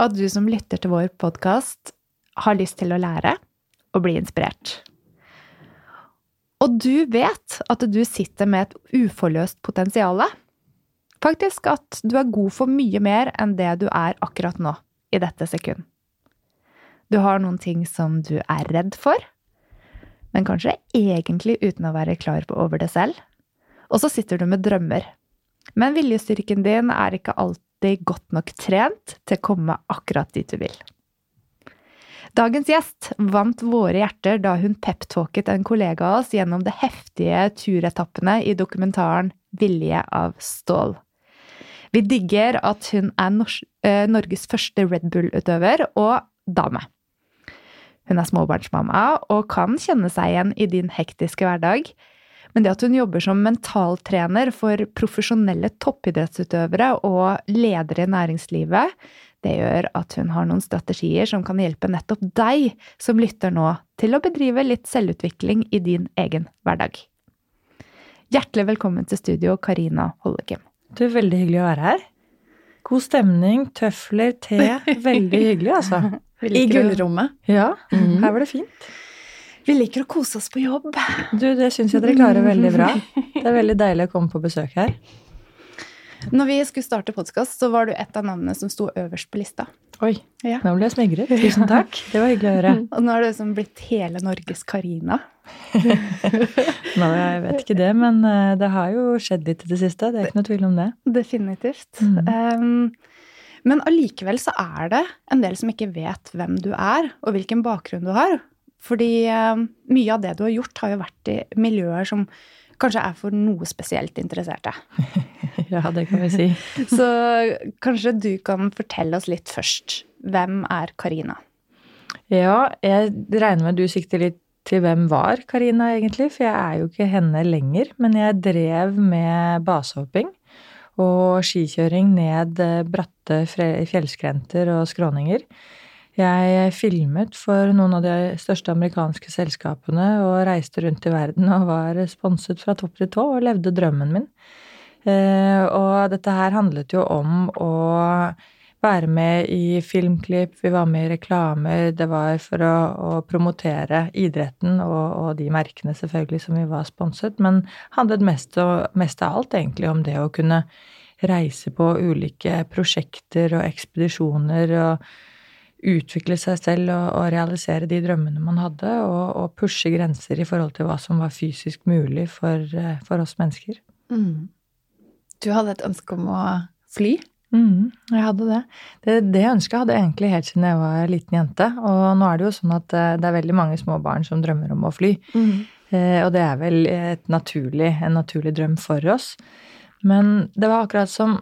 at du som lytter til vår podkast, har lyst til å lære og bli inspirert. Og du vet at du sitter med et uforløst potensial. Faktisk at du er god for mye mer enn det du er akkurat nå, i dette sekund. Du har noen ting som du er redd for, men kanskje egentlig uten å være klar over det selv. Og så sitter du med drømmer. Men viljestyrken din er ikke alltid godt nok trent til å komme akkurat dit du vil. Dagens gjest vant våre hjerter da hun peptalket en kollega av oss gjennom de heftige turetappene i dokumentaren Vilje av stål. Vi digger at hun er Norges første Red Bull-utøver og dame. Hun er småbarnsmamma og kan kjenne seg igjen i din hektiske hverdag. Men det at hun jobber som mentaltrener for profesjonelle toppidrettsutøvere og ledere i næringslivet, det gjør at hun har noen strategier som kan hjelpe nettopp deg som lytter nå, til å bedrive litt selvutvikling i din egen hverdag. Hjertelig velkommen til studio, Karina Hollekim. Du, Veldig hyggelig å være her. God stemning, tøfler, te. Veldig hyggelig, altså. I gullrommet. Ja, her var det fint. Vi liker å kose oss på jobb. Du, det syns jeg dere klarer veldig bra. Det er veldig deilig å komme på besøk her. Når vi skulle starte podkast, så var du et av navnene som sto øverst på lista. Oi, Ja. nå ble jeg smigret. Tusen takk. Det var hyggelig å høre. Og nå er du liksom blitt hele Norges Karina. Nå, jeg vet ikke det, men eh, det har jo skjedd litt i det siste. Det er ikke noe tvil om det. Definitivt. Mm. Um, men allikevel så er det en del som ikke vet hvem du er, og hvilken bakgrunn du har. Fordi um, mye av det du har gjort, har jo vært i miljøer som kanskje er for noe spesielt interesserte. Ja, det kan vi si. Så kanskje du kan fortelle oss litt først. Hvem er Karina? Ja, jeg regner med du sikter litt til hvem var Karina egentlig, for jeg er jo ikke henne lenger. Men jeg drev med basehopping og skikjøring ned eh, bratte fjellskrenter og skråninger. Jeg filmet for noen av de største amerikanske selskapene og reiste rundt i verden og var sponset fra topp til tå og levde drømmen min. Eh, og dette her handlet jo om å være med i filmklipp, vi var med i reklamer, det var for å, å promotere idretten og, og de merkene selvfølgelig som vi var sponset, men handlet mest, og, mest av alt egentlig om det å kunne reise på ulike prosjekter og ekspedisjoner og utvikle seg selv og, og realisere de drømmene man hadde, og, og pushe grenser i forhold til hva som var fysisk mulig for, eh, for oss mennesker. Du hadde et ønske om å fly? Mm, jeg hadde det. det. Det ønsket hadde jeg egentlig helt siden jeg var liten jente. Og nå er det jo sånn at eh, det er veldig mange små barn som drømmer om å fly. Eh, og det er vel naturlig, en naturlig drøm for oss. Men det var akkurat som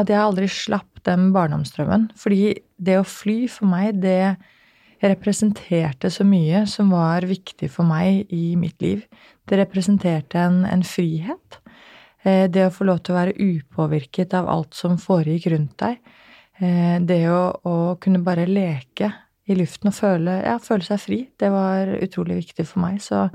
at jeg aldri slapp den barndomsdrømmen. Fordi det å fly for meg, det representerte så mye som var viktig for meg i mitt liv. Det representerte en, en frihet. Eh, Det å få lov til å være upåvirket av alt som foregikk rundt deg. Eh, Det å, å kunne bare leke i luften og føle, ja, føle seg fri, det var utrolig viktig for meg. Så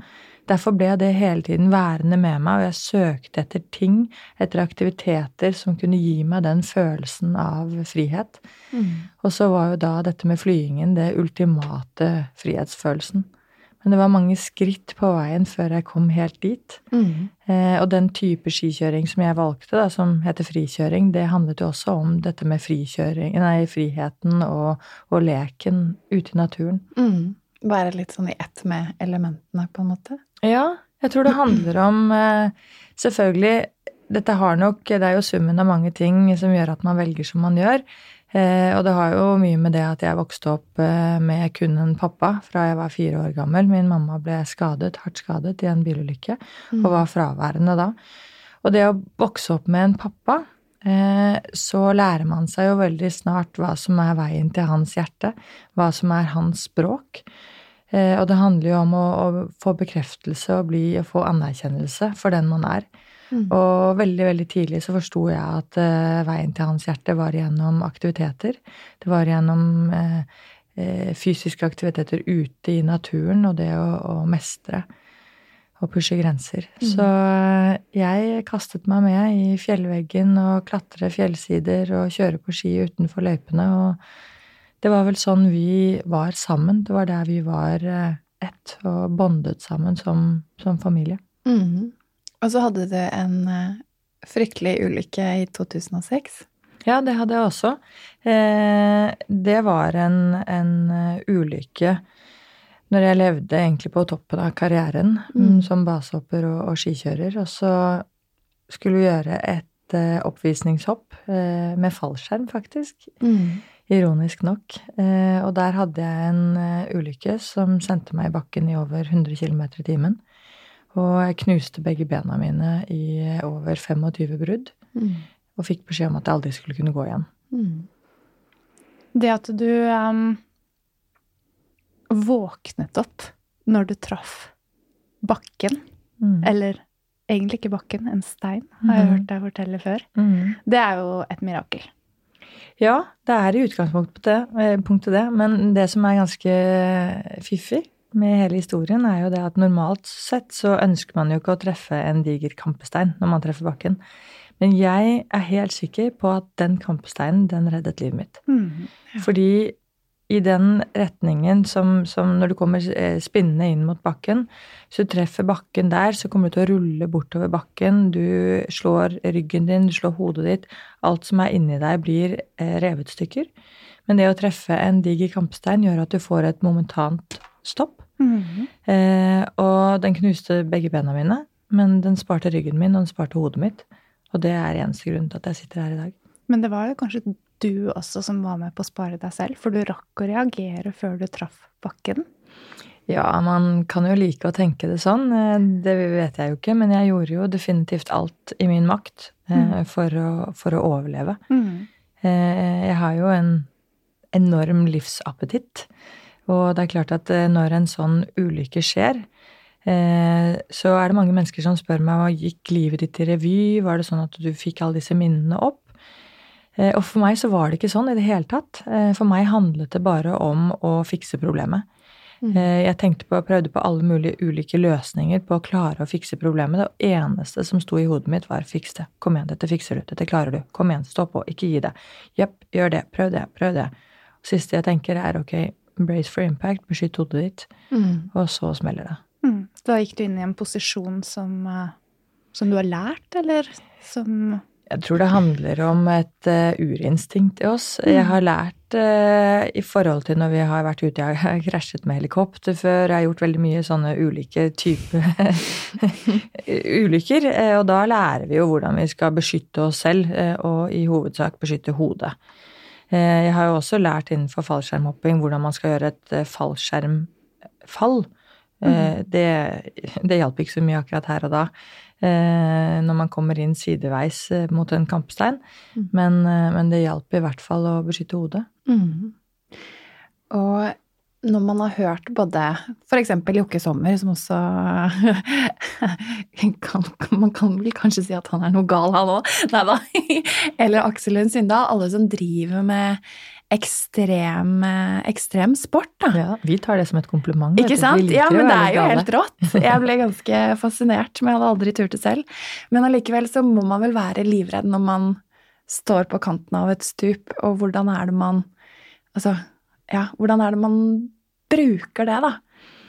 derfor ble det hele tiden værende med meg, og jeg søkte etter ting, etter aktiviteter som kunne gi meg den følelsen av frihet. Og så var jo da dette med flyingen det ultimate frihetsfølelsen. Men det var mange skritt på veien før jeg kom helt dit. Eh, og den type skikjøring som jeg valgte, da, som heter frikjøring, det handlet jo også om dette med nei, friheten og, og leken ute i naturen. Være litt sånn i ett med elementene, på en måte? Ja, jeg tror det handler om eh, Selvfølgelig, dette har nok Det er jo summen av mange ting som gjør at man velger som man gjør. Eh, og det har jo mye med det at jeg vokste opp eh, med kun en pappa fra jeg var fire år gammel. Min mamma ble skadet, hardt skadet i en bilulykke og var fraværende da. Og det å vokse opp med en pappa så lærer man seg jo veldig snart hva som er veien til hans hjerte, hva som er hans språk. Eh, og det handler jo om å, å få bekreftelse og bli, å få anerkjennelse for den man er. Mm. Og veldig, veldig tidlig så forsto jeg at uh, veien til hans hjerte var gjennom aktiviteter. Det var gjennom uh, fysiske aktiviteter ute i naturen og det å, å mestre og pushe grenser. Mm. Så jeg kastet meg med i fjellveggen og klatre fjellsider og kjøre på ski utenfor løypene. Og det var vel sånn vi var sammen. Det var der vi var ett og bondet sammen som, som familie. Mm. Og så hadde du en fryktelig ulykke i 2006. Ja, det hadde jeg også. Eh, det var en, en ulykke når jeg levde egentlig på toppen av karrieren mm. mm. som basehopper og, og, skikjører. Og så skulle vi gjøre et uh, oppvisningshopp uh, med fallskjerm, faktisk. Mm. Ironisk nok. Uh, og der hadde jeg en ulykke som sendte meg i bakken i over 100 km i timen. Og jeg knuste begge bena mine i over 25 brudd. Mm. Og fikk beskjed om at jeg aldri skulle kunne gå igjen. Mm. Det at du um våknet opp når du traff bakken. Mm. Eller egentlig ikke bakken, en stein, har jeg mm. hørt deg fortelle før. Mm. Det er jo et mirakel. Ja, det er i utgangspunktet det, eh, det, men det som er ganske fiffig med hele historien, er jo det at normalt sett så ønsker man jo ikke å treffe en diger kampestein når man treffer bakken. Men jeg er helt sikker på at den kampesteinen, den reddet livet mitt. Mm, ja. Fordi i den retningen som, som, når du kommer eh, spinnende inn mot bakken. Du treffer bakken der, så kommer du til å rulle bortover bakken. Du slår ryggen din, du slår hodet ditt. Alt som er inni deg, blir eh, revet stykker. Men det å treffe en diger kampstein gjør at du får et momentant stopp. Mm -hmm. eh, og den knuste begge bena mine, men den sparte ryggen min, og den sparte hodet mitt. Og det er eneste grunn til at jeg sitter her i dag. Men det var kanskje du også som var med på å spare deg selv? For du rakk å reagere før du traff bakken? Ja, man kan jo like å tenke det sånn. Eh, det vet jeg jo ikke, men jeg gjorde jo definitivt alt i min makt eh, mm. for, å, for, å, overleve. Mm. Eh, jeg har jo en enorm livsappetitt. Og det er klart at når en sånn ulykke skjer, så er det mange mennesker som spør meg hva gikk livet ditt i revy? Var det sånn at du fikk alle disse minnene opp? Eh, og for meg så var det ikke sånn i det hele tatt. Eh, for meg handlet det bare om å fikse problemet. Mm. Eh, jeg tenkte på, prøvde på alle mulige ulike løsninger på å klare å fikse problemet. Det eneste som sto i hodet mitt, var 'fiks det'. Kom igjen, dette fikser du. Dette klarer du. Kom igjen, stå på. Ikke gi det. Jepp, gjør det. Prøv det. Prøv det. Og siste jeg tenker, er ok, brace for impact, beskytt hodet ditt. Mm. Og så smeller det. Mm. Da gikk du inn i en posisjon som, som du har lært, eller som jeg tror det handler om et uh, urinstinkt i oss. Jeg har lært uh, i forhold til når vi har vært ute Jeg har krasjet med helikopter før, jeg har gjort veldig mye sånne ulike typer ulykker. Uh, og da lærer vi jo hvordan vi skal beskytte oss selv, og i hovedsak beskytte hodet. Jeg har jo også lært innenfor fallskjermhopping hvordan man skal gjøre et fallskjermfall. Mm. Det, det hjalp ikke så mye akkurat her og da. Eh, når man kommer inn sideveis eh, mot en kampstein. Mm. Men, eh, men, det hjalp i hvert fall å beskytte hodet. Mm. Og når man har hørt både f.eks. Jokke Sommer, som også kan, Man kan vel kanskje si at han er noe gal, han òg. Nei da. Eller Aksel Lund Syndal. Alle som driver med ekstrem, ekstrem sport, da. Ja, vi tar det som et kompliment. Ikke sant? Ja, men det er jo helt rått. Jeg ble ganske fascinert, men jeg hadde aldri turt det selv. Men allikevel så må man vel være livredd når man står på kanten av et stup, og hvordan er det man Altså, ja, hvordan er det man bruker det, da?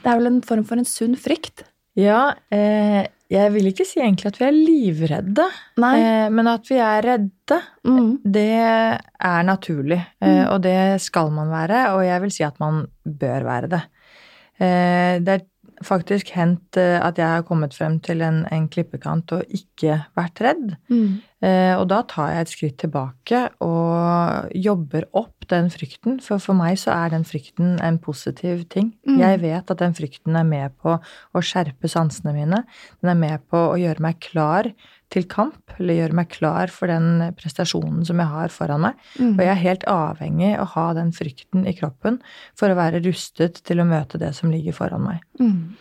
Det er vel en form for en sunn frykt? Ja, eh, jeg vil ikke si egentlig at vi er livredde, eh, men at vi er redde, mm. det er naturlig. Eh, mm. Og det skal man være, og jeg vil si at man bør være det. Eh, det er faktisk hendt eh, at jeg har kommet frem til en, en klippekant og ikke vært redd. Mm. Eh, og da tar jeg et skritt tilbake og jobber opp den frykten. For for meg så er den frykten en positiv ting. Mm. Jeg vet at den frykten er med på å skjerpe sansene mine. Den er med på å gjøre meg klar til kamp, eller gjøre meg klar for den prestasjonen som jeg har foran meg. Mm. Og jeg er helt avhengig av å ha den frykten i kroppen for å være rustet til å møte det som ligger foran meg. Mm.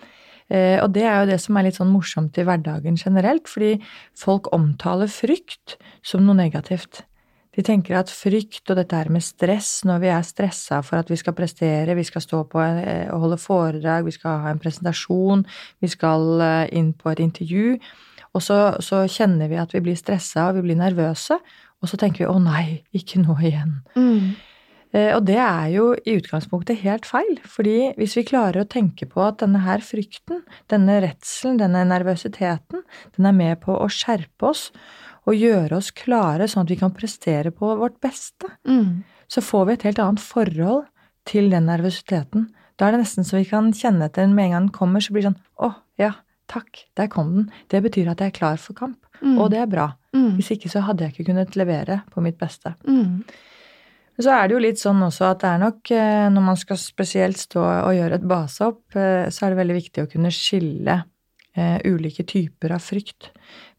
Eh, og det er jo det som er litt sånn morsomt i hverdagen generelt, fordi folk omtaler frykt som noe negativt. De tenker at frykt og dette her med stress, når vi er stressa for at vi skal prestere, vi skal stå på eh, og holde foredrag, vi skal ha en presentasjon, vi skal eh, inn på et intervju, og så, så kjenner vi at vi blir stressa og vi blir nervøse, og så tenker vi å nei, ikke nå igjen. Mm. Eh, Og det er jo i utgangspunktet helt feil, fordi hvis vi klarer å tenke på at denne her frykten, denne redselen, denne nervøsiteten, den er med på å skjerpe oss og gjøre oss klare sånn at vi kan prestere på vårt beste, Mm. så får vi et helt annet forhold til den nervøsiteten. Da er det nesten så vi kan kjenne etter den med en gang den kommer, så blir det sånn å, ja, takk, der kom den. Det betyr at jeg er klar for kamp, Mm. og det er bra. Mm. Hvis ikke så hadde jeg ikke kunnet levere på mitt beste. Mm. Så er det jo litt sånn også at det er nok, eh, når man skal spesielt stå og gjøre et basehopp, eh, så er det veldig viktig å kunne skille ulike typer av frykt.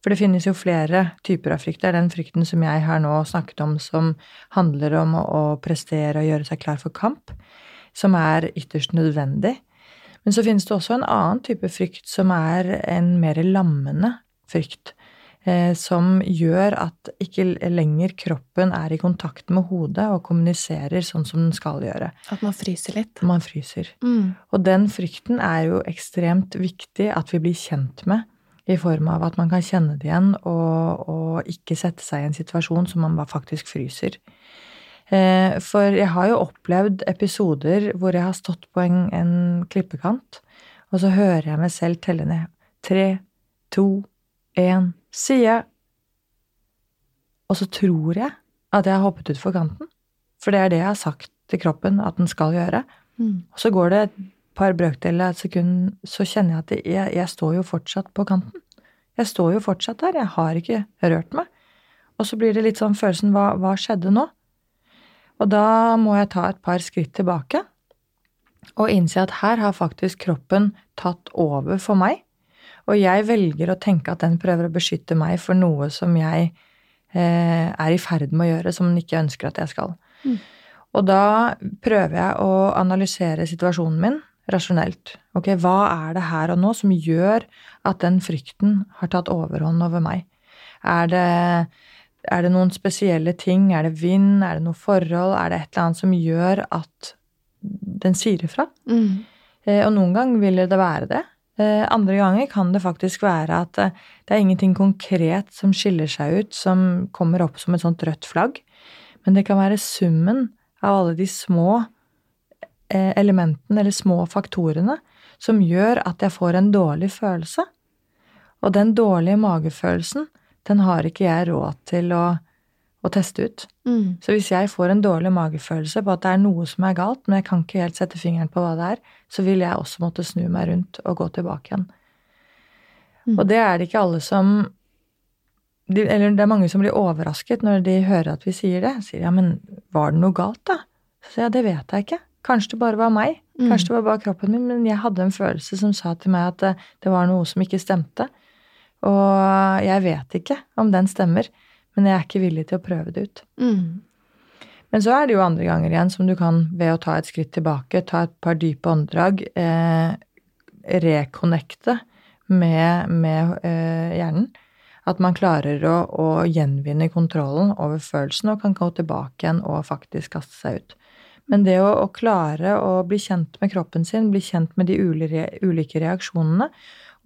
For det finnes jo flere typer av frykt. Det er den frykten som jeg har nå snakket om, som handler om å, prestere og gjøre seg klar for kamp, som er ytterst nødvendig. Men så finnes det også en annen type frykt som er en mer lammende frykt eh, som gjør at ikke lenger kroppen er i kontakt med hodet og kommuniserer sånn som den skal gjøre. At man fryser litt. Man fryser. Mm. Og den frykten er jo ekstremt viktig at vi blir kjent med, i form av at man kan kjenne det igjen og, og ikke sette seg i en situasjon som man faktisk fryser. Eh, For jeg har jo opplevd episoder hvor jeg har stått på en, en klippekant, og så hører jeg meg selv telle ned. Tre, to, én, side. Og så tror jeg at jeg har hoppet utfor kanten. For det er det jeg har sagt til kroppen at den skal gjøre. Mm. Og så går det et par brøkdeler av et sekund, så kjenner jeg at jeg, jeg står jo fortsatt på kanten. Jeg står jo fortsatt der, jeg har ikke rørt meg. Og så blir det litt sånn følelsen hva, hva skjedde nå? Og da må jeg ta et par skritt tilbake og innse at her har faktisk kroppen tatt over for meg. Og jeg velger å tenke at den prøver å beskytte meg for noe som jeg eh, er i ferd med å gjøre, som den ikke ønsker at jeg skal. Mm. Og da prøver jeg å analysere situasjonen min rasjonelt. Ok, hva er det her og nå som gjør at den frykten har tatt overhånd over meg? Er det, er det noen spesielle ting? Er det vind? Er det noe forhold? Er det et eller annet som gjør at den sier ifra? Mm. Eh, Og noen ganger vil det være det. Eh, Andre ganger kan det faktisk være at eh, det er ingenting konkret som skiller seg ut, som kommer opp som et sånt rødt flagg. Men det kan være summen av alle de små eh, elementene, eller små faktorene, som gjør at jeg får en dårlig følelse. Og den dårlige magefølelsen, den har ikke jeg råd til å, å teste ut. Mm. Så hvis jeg får en dårlig magefølelse på at det er noe som er galt, men jeg kan ikke helt sette fingeren på hva det er, så vil jeg også måtte snu meg rundt og gå tilbake igjen. Mm. Og det er det ikke alle som de, Eller det er mange som blir overrasket når de hører at vi sier det. Sier ja, men var det noe galt, da? Så sier jeg det vet jeg ikke. Kanskje det bare var meg. Mm. Kanskje det var bare kroppen min, men jeg hadde en følelse som sa til meg at det, det var noe som ikke stemte. Og jeg vet ikke om den stemmer, men jeg er ikke villig til å prøve det ut. Mm. Men så er det jo andre ganger igjen som du kan, ved å ta et skritt tilbake, ta et par dype åndedrag, eh, reconnecte med, med eh, hjernen. At man klarer å, å gjenvinne kontrollen over følelsen og kan gå tilbake igjen og faktisk kaste seg ut. Men det å, å klare å bli kjent med kroppen sin, bli kjent med de ulike, reaksjonene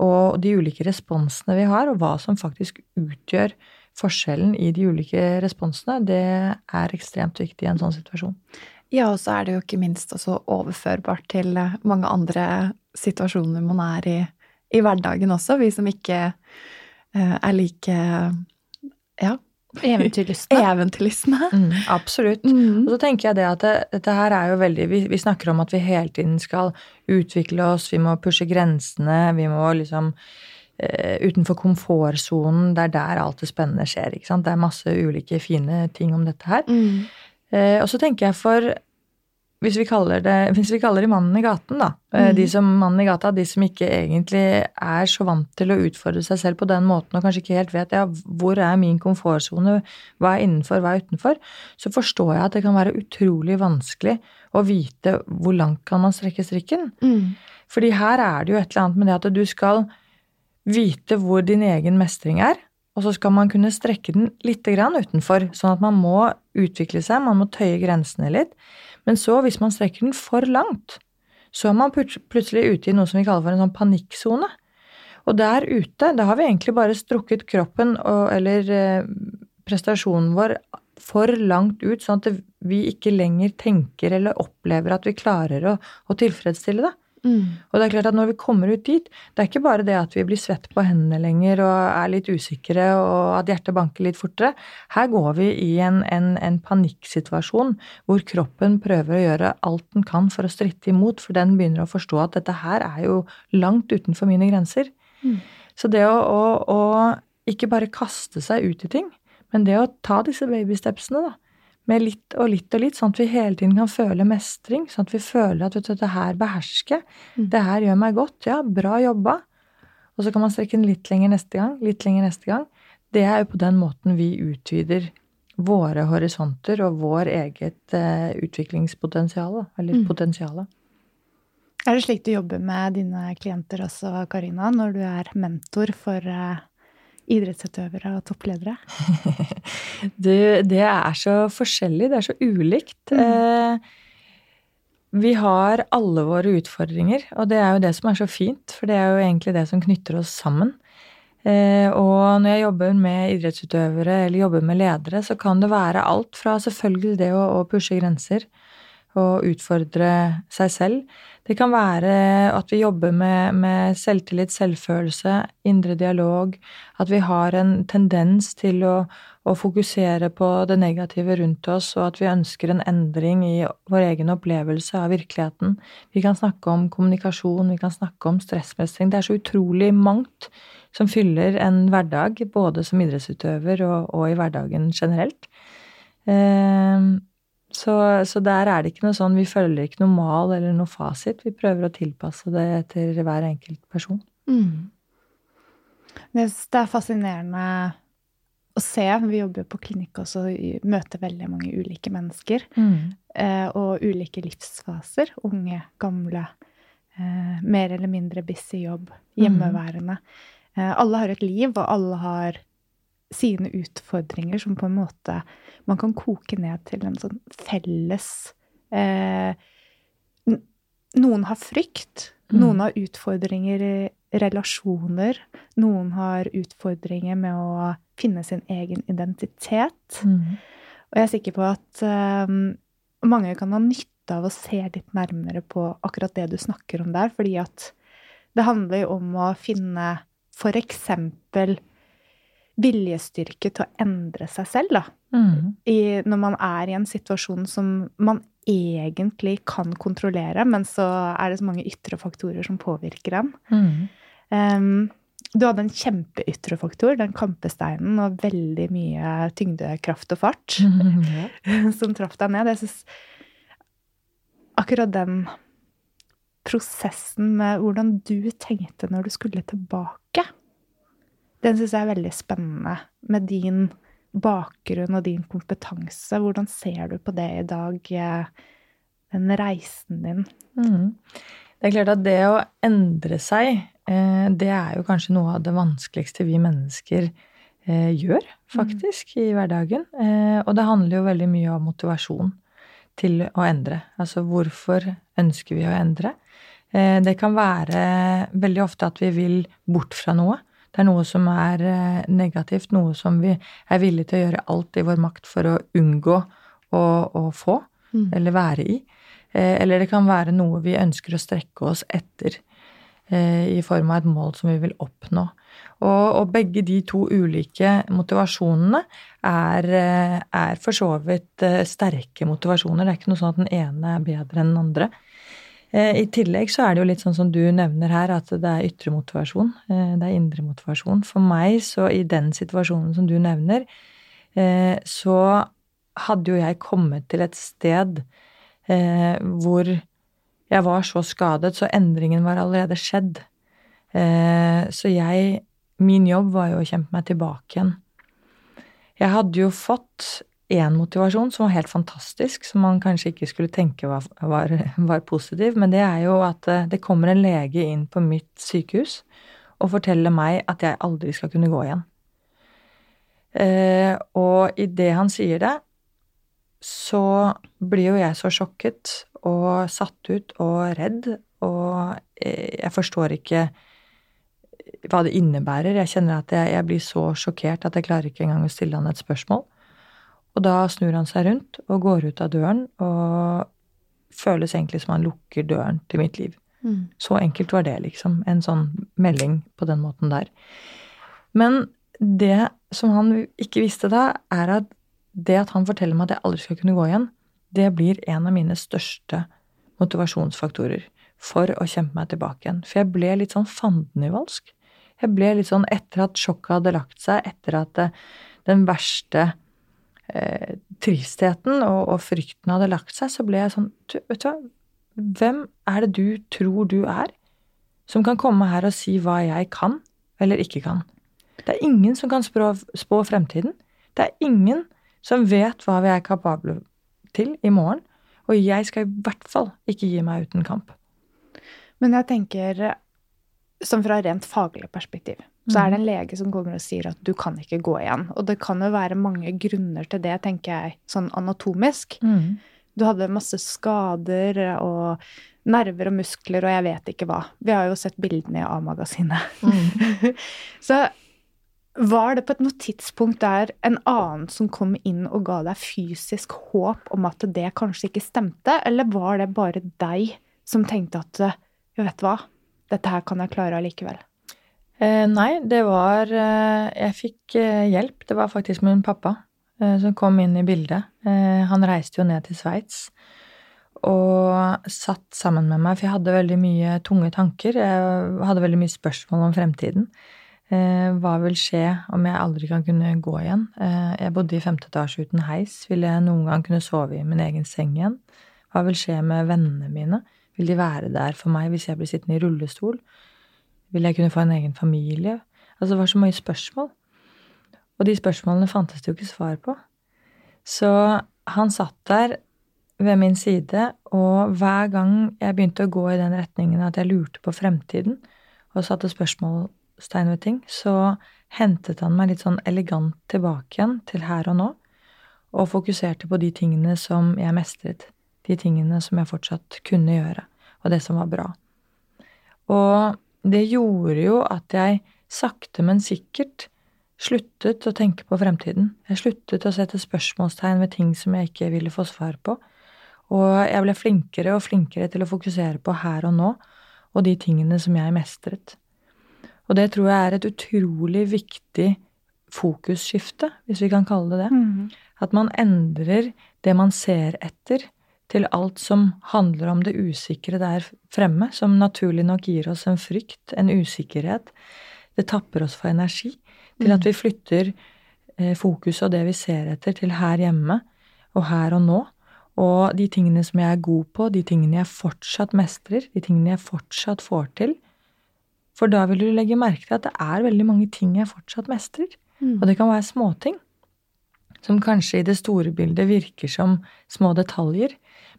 og de ulike responsene vi har, og hva som faktisk utgjør forskjellen i de ulike responsene, det er ekstremt viktig i en sånn situasjon. Ja, og så er det jo ikke minst også overførbart til eh, mange andre situasjoner man er i i hverdagen også, vi som ikke uh, er like ja, Eventyrlystne. eventyrlystne. Mm, absolutt. Mm. Og så tenker jeg det at det, dette her er jo veldig vi, vi snakker om at vi hele tiden skal utvikle oss, vi må pushe grensene, vi må liksom Utenfor komfortsonen, det er der alt det spennende skjer. ikke sant? Det er masse ulike fine ting om dette her. Mm. Eh, og så tenker jeg for hvis vi kaller det, hvis vi kaller det mannen i gaten, da. Mm. De som mannen i gata, de som ikke egentlig er så vant til å utfordre seg selv på den måten, og kanskje ikke helt vet ja, hvor er min komfortsone, hva er innenfor, hva er utenfor, så forstår jeg at det kan være utrolig vanskelig å vite hvor langt kan man strekke strikken. Mm. Fordi her er det jo et eller annet med det at du skal vite hvor din egen mestring er, og så skal man kunne strekke den litt utenfor, sånn at man må utvikle seg, man må tøye grensene litt. Men så, hvis man strekker den for langt, så er man plutselig ute i noe som vi kaller for en sånn panikksone. Og der ute, da har vi egentlig bare strukket kroppen og, eller eh, prestasjonen vår for langt ut, sånn at vi ikke lenger tenker eller opplever at vi klarer å, å tilfredsstille det. Mm. Og det er klart at når vi kommer ut dit, det er ikke bare det at vi blir svett på hendene lenger og er litt usikre og at hjertet banker litt fortere. Her går vi i en, en, en panikksituasjon hvor kroppen prøver å gjøre alt den kan for å stritte imot, for den begynner å forstå at dette her er jo langt utenfor mine grenser. Mm. Så det å, å, å ikke bare kaste seg ut i ting, men det å ta disse babystepsene, da med litt og litt og litt, sånn at vi hele tiden kan føle mestring. Sånn at vi føler at vet du, dette her behersker mm. Det her gjør meg godt. Ja, bra jobba. Og så kan man strekke den litt lenger neste gang, litt lenger neste gang. Det er jo på den måten vi utvider våre horisonter og vår eget eh, utviklingspotensial, eller mm. potensial. Er det slik du jobber med dine klienter også, Karina, når du er mentor for eh, idrettsutøvere og toppledere? det, det, er så forskjellig. Det er så ulikt. Mm. Eh, vi har alle våre utfordringer, og det er jo det som er så fint. For det er jo egentlig det som knytter oss sammen. Eh, og når jeg jobber med idrettsutøvere eller jobber med ledere, så kan det være alt fra selvfølgelig det å pushe grenser og utfordre seg selv. Det kan være at vi jobber med, med, selvtillit, selvfølelse, indre dialog. At vi har en tendens til å, å, fokusere på det negative rundt oss, og at vi ønsker en endring i vår egen opplevelse av virkeligheten. Vi kan snakke om kommunikasjon, vi kan snakke om stressmestring. Det er så utrolig mangt som fyller en hverdag, både som idrettsutøver og, og i hverdagen generelt. Eh, så, så, der er det ikke noe sånn Vi følger ikke noe mal eller noe fasit. Vi prøver å tilpasse det etter hver enkelt person. Mm. Det er fascinerende å se. Vi jobber på klinikk også og møter veldig mange ulike mennesker. Mm. Eh, og ulike livsfaser. Unge, gamle. Eh, mer eller mindre busy jobb. Hjemmeværende. Mm. Alle har et liv, og alle har sine utfordringer som på en måte man kan koke ned til en sånn felles eh, Noen har frykt. Mm. Noen har utfordringer i relasjoner. Noen har utfordringer med å finne sin egen identitet. Mm. Og jeg er sikker på at eh, mange kan ha nytte av å se litt nærmere på akkurat det du snakker om der, fordi at det handler jo om å finne for eksempel viljestyrke til å endre seg selv, da. Mm. I, når man er i en situasjon som man egentlig kan kontrollere, men så er det så mange ytre faktorer som påvirker en. Mm. Um, du hadde en kjempeytre faktor, den kampesteinen, og veldig mye tyngdekraft og fart mm, yeah. som traff deg ned. Jeg syns akkurat den prosessen med hvordan du tenkte når du skulle tilbake den syns jeg er veldig spennende. Med din bakgrunn og din kompetanse. Hvordan ser du på det i dag, eh, den reisen din? Mm. Det er klart at det å endre seg, eh, det er jo kanskje noe av det vanskeligste vi mennesker eh, gjør, faktisk, mm. i hverdagen. Og det handler jo veldig mye om motivasjon til å endre. Altså hvorfor ønsker vi å endre? Det kan være veldig ofte at vi vil bort fra noe. Det er noe som er eh, negativt, noe som vi er villige til å gjøre alt i vår makt for å unngå å, å få, mm. eller være i. Eh, eller det kan være noe vi ønsker å strekke oss etter eh, i form av et mål som vi vil oppnå. Og, og begge de to ulike motivasjonene er, er for så vidt sterke motivasjoner. Det er ikke noe sånn at den ene er bedre enn den andre. Eh, I tillegg så er det jo litt sånn som du nevner her, at det er ytre motivasjon. Eh, det er indre motivasjon. For meg, så i den situasjonen som du nevner, eh, så hadde jo jeg kommet til et sted hvor jeg var så skadet, så endringen var allerede skjedd. Så jeg Min jobb var jo å kjempe meg tilbake igjen. Jeg hadde jo fått én motivasjon som var helt fantastisk, som man kanskje ikke skulle tenke var, var, var, positiv, men det er jo at eh, det kommer en lege inn på mitt sykehus og forteller meg at jeg aldri skal kunne gå igjen. Eh, og idet han sier det, så blir jo jeg så sjokket og satt ut og redd, og eh, jeg forstår ikke hva det innebærer. Jeg kjenner at jeg, jeg, blir så sjokkert at jeg klarer ikke engang å stille han et spørsmål. Og da snur han seg rundt og går ut av døren, og føles egentlig som han lukker døren til mitt liv. Mm. Så enkelt var det, liksom. En sånn melding på den måten der. Men det som han ikke visste da, er at det at han forteller meg at jeg aldri skal kunne gå igjen, det blir en av mine største motivasjonsfaktorer for å kjempe meg tilbake igjen. For jeg ble litt sånn fandenivoldsk. Jeg ble litt sånn etter at sjokket hadde lagt seg, etter at den verste eh, tristheten og, og, frykten hadde lagt seg, så ble jeg sånn du, Vet du hva, hvem er det du tror du er, som kan komme her og si hva jeg kan eller ikke kan? Det er ingen som kan spå, spå fremtiden. Det er ingen som vet hva vi er kapable til i morgen. Og jeg skal i hvert fall ikke gi meg uten kamp. Men jeg tenker, som fra rent faglig perspektiv, så er det en lege som kommer og sier at du kan ikke gå igjen. Og det kan jo være mange grunner til det, tenker jeg, sånn anatomisk. Mm. Du hadde masse skader og nerver og muskler og jeg vet ikke hva. Vi har jo sett bildene i A-magasinet. Mm. så var det på et noe tidspunkt der en annen som kom inn og ga deg fysisk håp om at det kanskje ikke stemte, eller var det bare deg som tenkte at vet du hva, dette her kan jeg klare allikevel? Eh, nei, det var eh, Jeg fikk eh, hjelp. Det var faktisk min pappa eh, som kom inn i bildet. Eh, han reiste jo ned til Sveits og satt sammen med meg, for jeg hadde veldig mye tunge tanker. Jeg hadde veldig mye spørsmål om fremtiden. Eh, hva vil skje om jeg aldri kan kunne gå igjen? jeg bodde i femte etasje uten heis. Vil jeg noen gang kunne sove i min egen seng igjen? Hva vil skje med vennene mine? Vil de være der for meg hvis jeg blir sittende i rullestol? Vil jeg kunne få en egen familie? Altså, det var så mye spørsmål. Og de spørsmålene fantes det jo ikke svar på. Så han satt der ved min side, og hver gang jeg begynte å gå i den retningen at jeg lurte på fremtiden og satte spørsmålstegn ved ting, så hentet han meg litt sånn elegant tilbake igjen til her og nå, og fokuserte på de tingene som jeg mestret de tingene som jeg fortsatt kunne gjøre, og det som var bra. Og det gjorde jo at jeg sakte, men sikkert sluttet å tenke på fremtiden. Jeg sluttet å sette spørsmålstegn ved ting som jeg ikke ville få svar på. Og jeg ble flinkere og flinkere til å fokusere på her og nå, og de tingene som jeg mestret. Og det tror jeg er et utrolig viktig fokusskifte, hvis vi kan kalle det det. Mm. At man endrer det man ser etter, til alt som handler om det usikre der fremme, som naturlig nok gir oss en frykt, en usikkerhet. Det tapper oss for energi. Til at mm. vi flytter fokuset fokus og det vi ser etter, til her hjemme og her og nå. Og de tingene som jeg er god på, de tingene jeg fortsatt mestrer, de tingene jeg fortsatt får til. For da vil du legge merke til at det er veldig mange ting jeg fortsatt mestrer. Mm. Og det kan være småting. Som kanskje i det store bildet virker som små detaljer,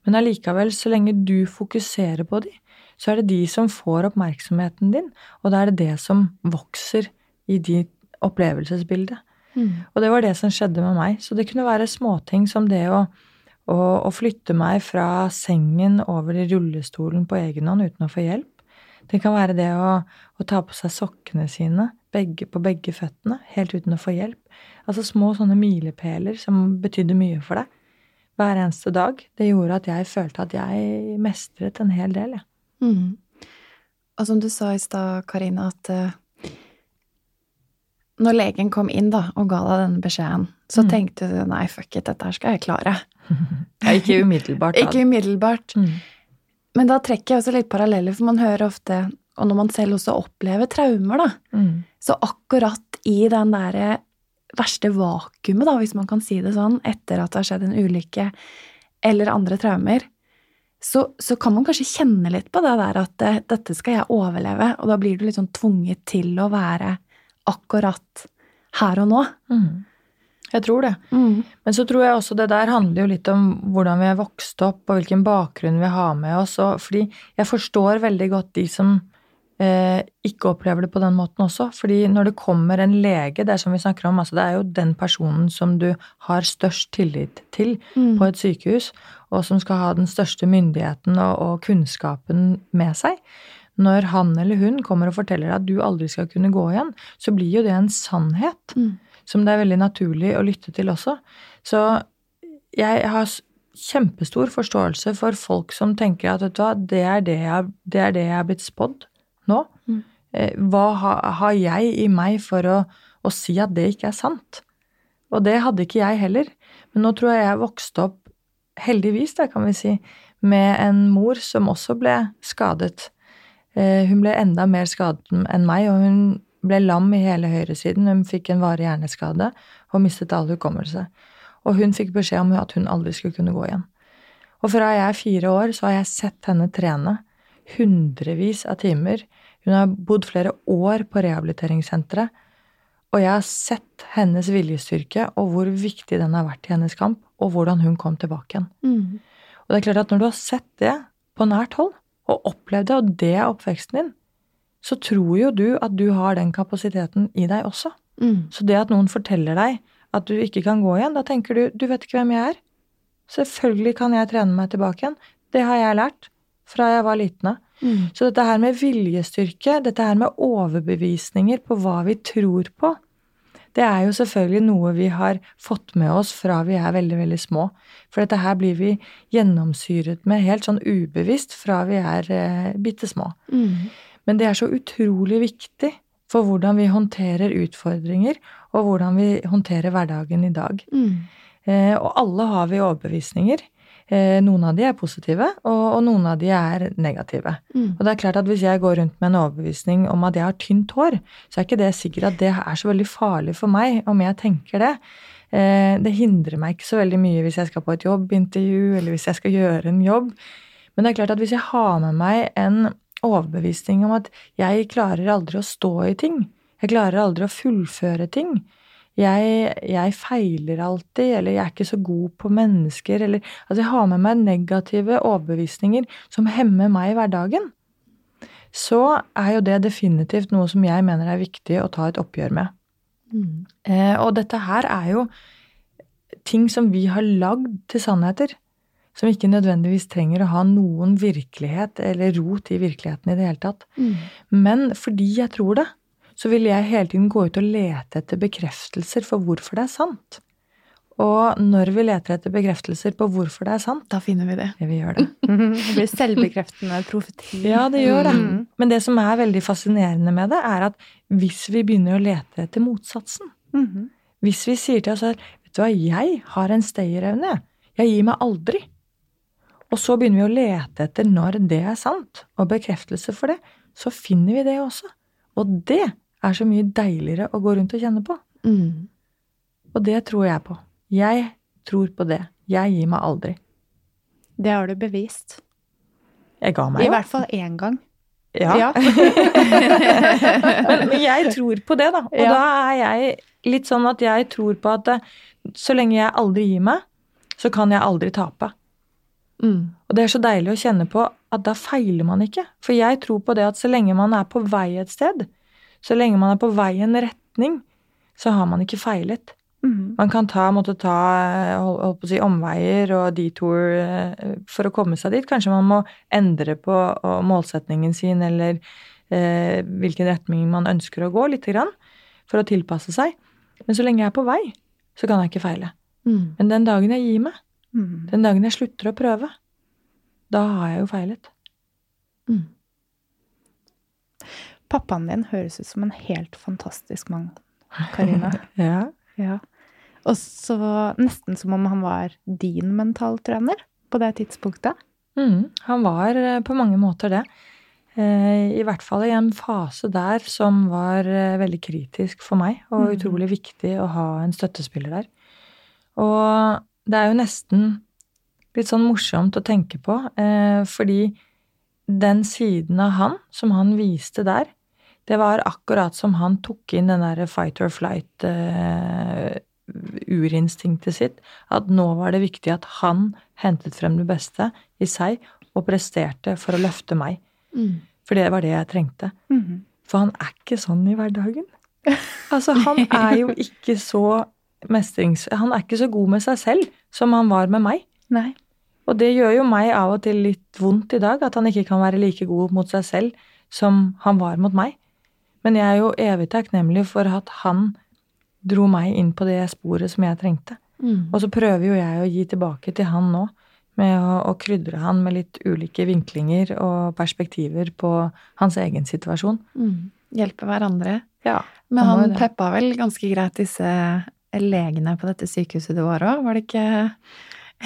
men allikevel, så lenge du fokuserer på de, så er det de som får oppmerksomheten din, og da er det det som vokser i ditt opplevelsesbilde. Mm. Og det var det som skjedde med meg. Så det kunne være småting som det å, å, å flytte meg fra sengen over i rullestolen på egen hånd uten å få hjelp. Det kan være det å, å ta på seg sokkene sine begge, på begge føttene helt uten å få hjelp. Altså små sånne milepæler som betydde mye for deg hver eneste dag, det gjorde at jeg følte at jeg mestret en hel del, Ja. Mm. Og som du sa i stad, Karina, at uh, når legen kom inn da, og ga deg denne beskjeden, så mm. tenkte du nei, fuck it, dette her skal jeg klare. ikke umiddelbart. Da. ikke umiddelbart. Mm. Men da trekker jeg også litt paralleller, for man hører ofte, og når man selv også opplever traumer, da, mm. så akkurat i den derre verste vakuumet, da, hvis man kan si det sånn, etter at det har skjedd en ulykke eller andre traumer, så, så, kan man kanskje kjenne litt på det der at eh, dette skal jeg overleve, og da blir du litt sånn tvunget til å være akkurat her og nå. Mm. Jeg tror det. Mm. Men så tror jeg også det der handler jo litt om hvordan vi er vokst opp, og hvilken bakgrunn vi har med oss. Og fordi jeg forstår veldig godt de som ikke opplever det på den måten også. Fordi når det kommer en lege, det er som vi snakker om, altså det er jo den personen som du har størst tillit til mm. på et sykehus, og som skal ha den største myndigheten og, og kunnskapen med seg. Når han eller hun kommer og forteller at du aldri skal kunne gå igjen, så blir jo det en sannhet. Mm som det er veldig naturlig å lytte til også. Så jeg har kjempestor forståelse for folk som tenker at vet du hva, det er det jeg, det er, det jeg er blitt spådd nå. Mm. Eh, hva har jeg i meg for å, å, si at det ikke er sant? Og det hadde ikke jeg heller. Men nå tror jeg jeg vokste opp, heldigvis, da kan vi si, med en mor som også ble skadet. Eh, hun ble enda mer skadet enn meg, og hun ble lam i hele høyresiden, hun fikk en varig hjerneskade og mistet all hukommelse. Og hun fikk beskjed om at hun aldri skulle kunne gå igjen. Og fra jeg er fire år, så har jeg sett henne trene hundrevis av timer. Hun har bodd flere år på rehabiliteringssenteret, og jeg har sett hennes viljestyrke og hvor viktig den har vært i hennes kamp, og hvordan hun kom tilbake igjen. Mm. Og det er klart at når du har sett det på nært hold, og opplevd det, og det er oppveksten din, så tror jo du at du har den kapasiteten i deg også. Mm. Så det at noen forteller deg at du ikke kan gå igjen, da tenker du du vet ikke hvem jeg er. Selvfølgelig kan jeg trene meg tilbake igjen. Det har jeg lært fra jeg var liten av. Mm. Så dette her med viljestyrke, dette her med overbevisninger på hva vi tror på, det er jo selvfølgelig noe vi har fått med oss fra vi er veldig, veldig små. For dette her blir vi gjennomsyret med helt sånn ubevisst fra vi er eh, bitte små. Mm. Men det er så utrolig viktig for hvordan vi håndterer utfordringer, og hvordan vi håndterer hverdagen i dag. Mm. Eh, og alle har vi overbevisninger. Eh, noen av de er positive, og, noen av de er negative. Mm. Og det er klart at hvis jeg går rundt med en overbevisning om at jeg har tynt hår, så er ikke det sikkert at det er så veldig farlig for meg om jeg tenker det. Eh, det hindrer meg ikke så veldig mye hvis jeg skal på et jobbintervju, eller hvis jeg skal gjøre en jobb. Men det er klart at hvis jeg har med meg en overbevisning om at jeg klarer aldri å stå i ting. Jeg klarer aldri å fullføre ting. Jeg, jeg, feiler alltid, eller jeg er ikke så god på mennesker, eller Altså, jeg har med meg negative overbevisninger som hemmer meg i hverdagen. Så er jo det definitivt noe som jeg mener er viktig å ta et oppgjør med. Mm. Eh, og dette her er jo ting som vi har lagd til sannheter som ikke nødvendigvis trenger å ha noen virkelighet eller rot i virkeligheten i det hele tatt. Mm. Men fordi jeg tror det, så vil jeg hele tiden gå ut og lete etter bekreftelser for hvorfor det er sant. Og når vi leter etter bekreftelser på hvorfor det er sant Da finner vi det. Ja, vi gjør det. det blir selvbekreftende profeti. Ja, det gjør det. Mm. Men det som er veldig fascinerende med det, er at hvis vi begynner å lete etter motsatsen mm. Hvis vi sier til oss at vet du hva, jeg har en stayerevne, jeg gir meg aldri. Og så begynner vi å lete etter når det er sant, og bekreftelse for det. Så finner vi det også. Og det er så mye deiligere å gå rundt og kjenne på. Mm. Og det tror jeg på. Jeg tror på det. Jeg gir meg aldri. Det har du bevist. Jeg ga meg jo. I hvert fall én gang. Ja. ja. men, men, jeg tror på det, da. Og ja. da er jeg litt sånn at jeg tror på at eh, så lenge jeg aldri gir meg, så kan jeg aldri tape. Mm. Og det er så deilig å kjenne på at da feiler man ikke. For jeg tror på det at så lenge man er på vei et sted, så lenge man er på vei i en retning, så har man ikke feilet. Mm. Man kan ta, måtte ta hold, på å si, omveier og detour eh, for å komme seg dit. Kanskje man må endre på målsetningen sin eller eh, hvilken retning man ønsker å gå, lite grann, for å tilpasse seg. Men så lenge jeg er på vei, så kan jeg ikke feile. Mm. Men den dagen jeg gir meg, Mm. Den dagen jeg slutter å prøve, da har jeg jo feilet. Mm. Pappaen din høres ut som en helt fantastisk mann, Karina. ja. ja. Og så nesten som om han var din mentaltrener på det tidspunktet. Mm, han var eh, på mange måter det. Eh, I hvert fall i en fase der som var eh, veldig kritisk for meg, og mm. utrolig viktig å ha en støttespiller der. Og det er jo nesten litt sånn morsomt å tenke på, fordi den siden av han som han viste der, det var akkurat som han tok inn den derre fight or flight-urinstinktet sitt. At nå var det viktig at han hentet frem det beste i seg og presterte for å løfte meg. Mm. For det var det jeg trengte. Mhm. For han er ikke sånn i hverdagen. Altså, han er jo ikke så mestrings... Han er ikke så god med seg selv som han var med meg. Nei. Og det gjør jo meg av og til litt vondt i dag, at han ikke kan være like god mot seg selv som han var mot meg. Men jeg er jo evig takknemlig for at han dro meg inn på det sporet som jeg trengte. Mm. Og så prøver jo jeg å gi tilbake til han nå, med å, å krydre han med litt ulike vinklinger og perspektiver på hans egen situasjon. Mm. Hjelpe hverandre. Ja, Men Han han peppa vel ganske greit disse legene på dette sykehuset du var òg, var det ikke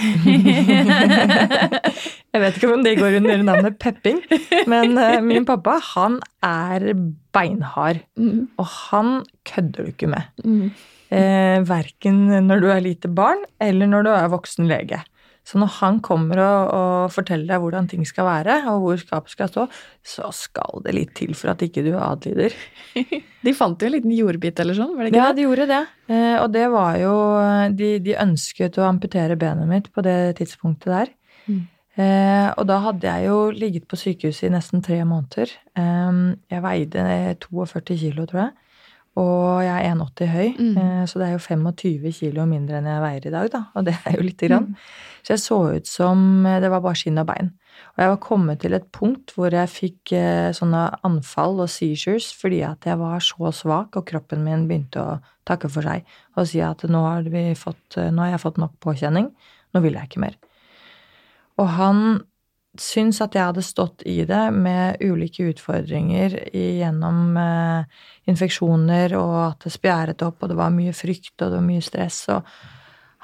Jeg vet ikke om det går under navnet pepping, men eh, min pappa, han er beinhard. Mm. Og han kødder du ikke med. Mm. Eh, verken når du er lite barn, eller når du er voksen lege. Så når han kommer og, og forteller deg hvordan ting skal være, og hvor skapet skal stå, så skal det litt til for at ikke du adlyder. De fant jo en liten jordbit eller sånn, var det ikke Ja, det? de gjorde det. Eh, og det var jo de, de ønsket å amputere benet mitt på det tidspunktet der. Mm. Eh, og da hadde jeg jo ligget på sykehuset i nesten tre måneder. Eh, jeg veide 42 kilo, tror jeg. Og jeg er 1,80 høy, Mm. eh, så det er jo 25 kilo mindre enn jeg veier i dag, da. Og det er jo lite grann. Så jeg så ut som eh, det var bare skinn og bein. Og jeg var kommet til et punkt hvor jeg fikk eh, sånne anfall og seizures fordi at jeg var så svak, og kroppen min begynte å takke for seg og si at nå har, vi fått, nå har jeg fått nok påkjenning, nå vil jeg ikke mer. Og han syns at jeg hadde stått i det med ulike utfordringer gjennom eh, infeksjoner, og at det spjæret opp, og det var mye frykt, og det var mye stress. og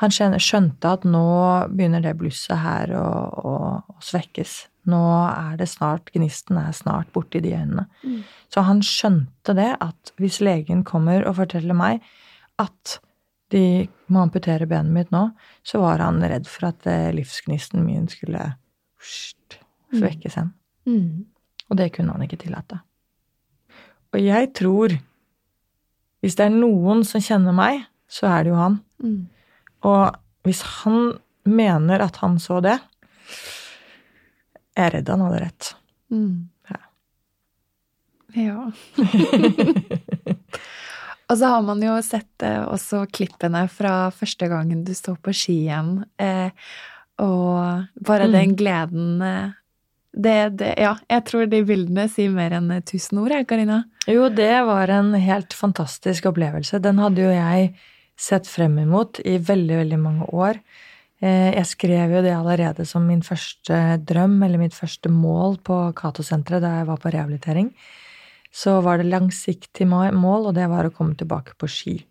han skjønte- at nå begynner det blusset her å, å, å svekkes. Nå er det snart Gnisten er snart borti de øynene. Mm. Så han skjønte det at hvis legen kommer og forteller meg at de må amputere benet mitt nå, så var han redd for at eh, livsgnisten min skulle svekkes igjen. Mm. Og det kunne han ikke tillate. Og jeg tror Hvis det er noen som kjenner meg, så er det jo han. Mm. Og hvis han mener at han så det Jeg er redd han hadde rett. Mm. Ja. Ja. Og så har man jo sett eh, også klippene fra første gangen du står på ski igjen, eh, og bare Mm. den gleden eh, det, det, Ja, jeg tror de bildene sier mer enn tusen ord, jeg, Karina. Jo, det var en helt fantastisk opplevelse. Den hadde jo jeg sett frem imot i veldig, veldig mange år. Eh, Jeg skrev jo det allerede som min første drøm, eller mitt første mål på Cato-senteret da jeg var på rehabilitering. Så var det langsiktig mål, og det var å komme tilbake på ski.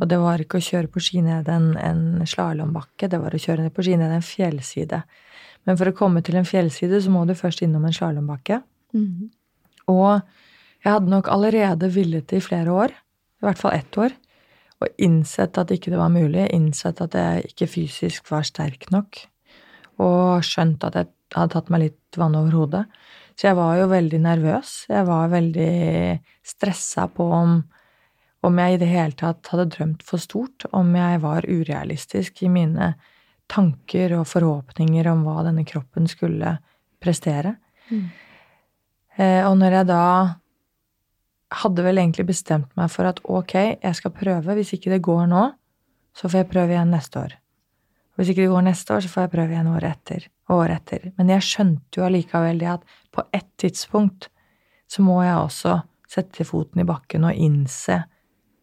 Og det var ikke å kjøre på ski ned en, en slalåmbakke, det var å kjøre ned på ski ned en fjellside. Men for å komme til en fjellside, så må du først innom en slalåmbakke. Mm. Og jeg hadde nok allerede villet det i flere år, i hvert fall ett år, og innsett at ikke det var mulig, innsett at jeg ikke fysisk var sterk nok, og skjønt at jeg hadde tatt meg litt vann over hodet. Så jeg var jo veldig nervøs. Jeg var veldig stressa på om, om jeg i det hele tatt hadde drømt for stort, om jeg var urealistisk i mine tanker og forhåpninger om hva denne kroppen skulle prestere. Mm. Eh, og når jeg da hadde vel egentlig bestemt meg for at ok, jeg skal prøve. Hvis ikke det går nå, så får jeg prøve igjen neste år. Hvis ikke det går neste år, så får jeg prøve igjen året etter og året etter. Men jeg skjønte jo allikevel det at på et tidspunkt så må jeg også sette foten i bakken og innse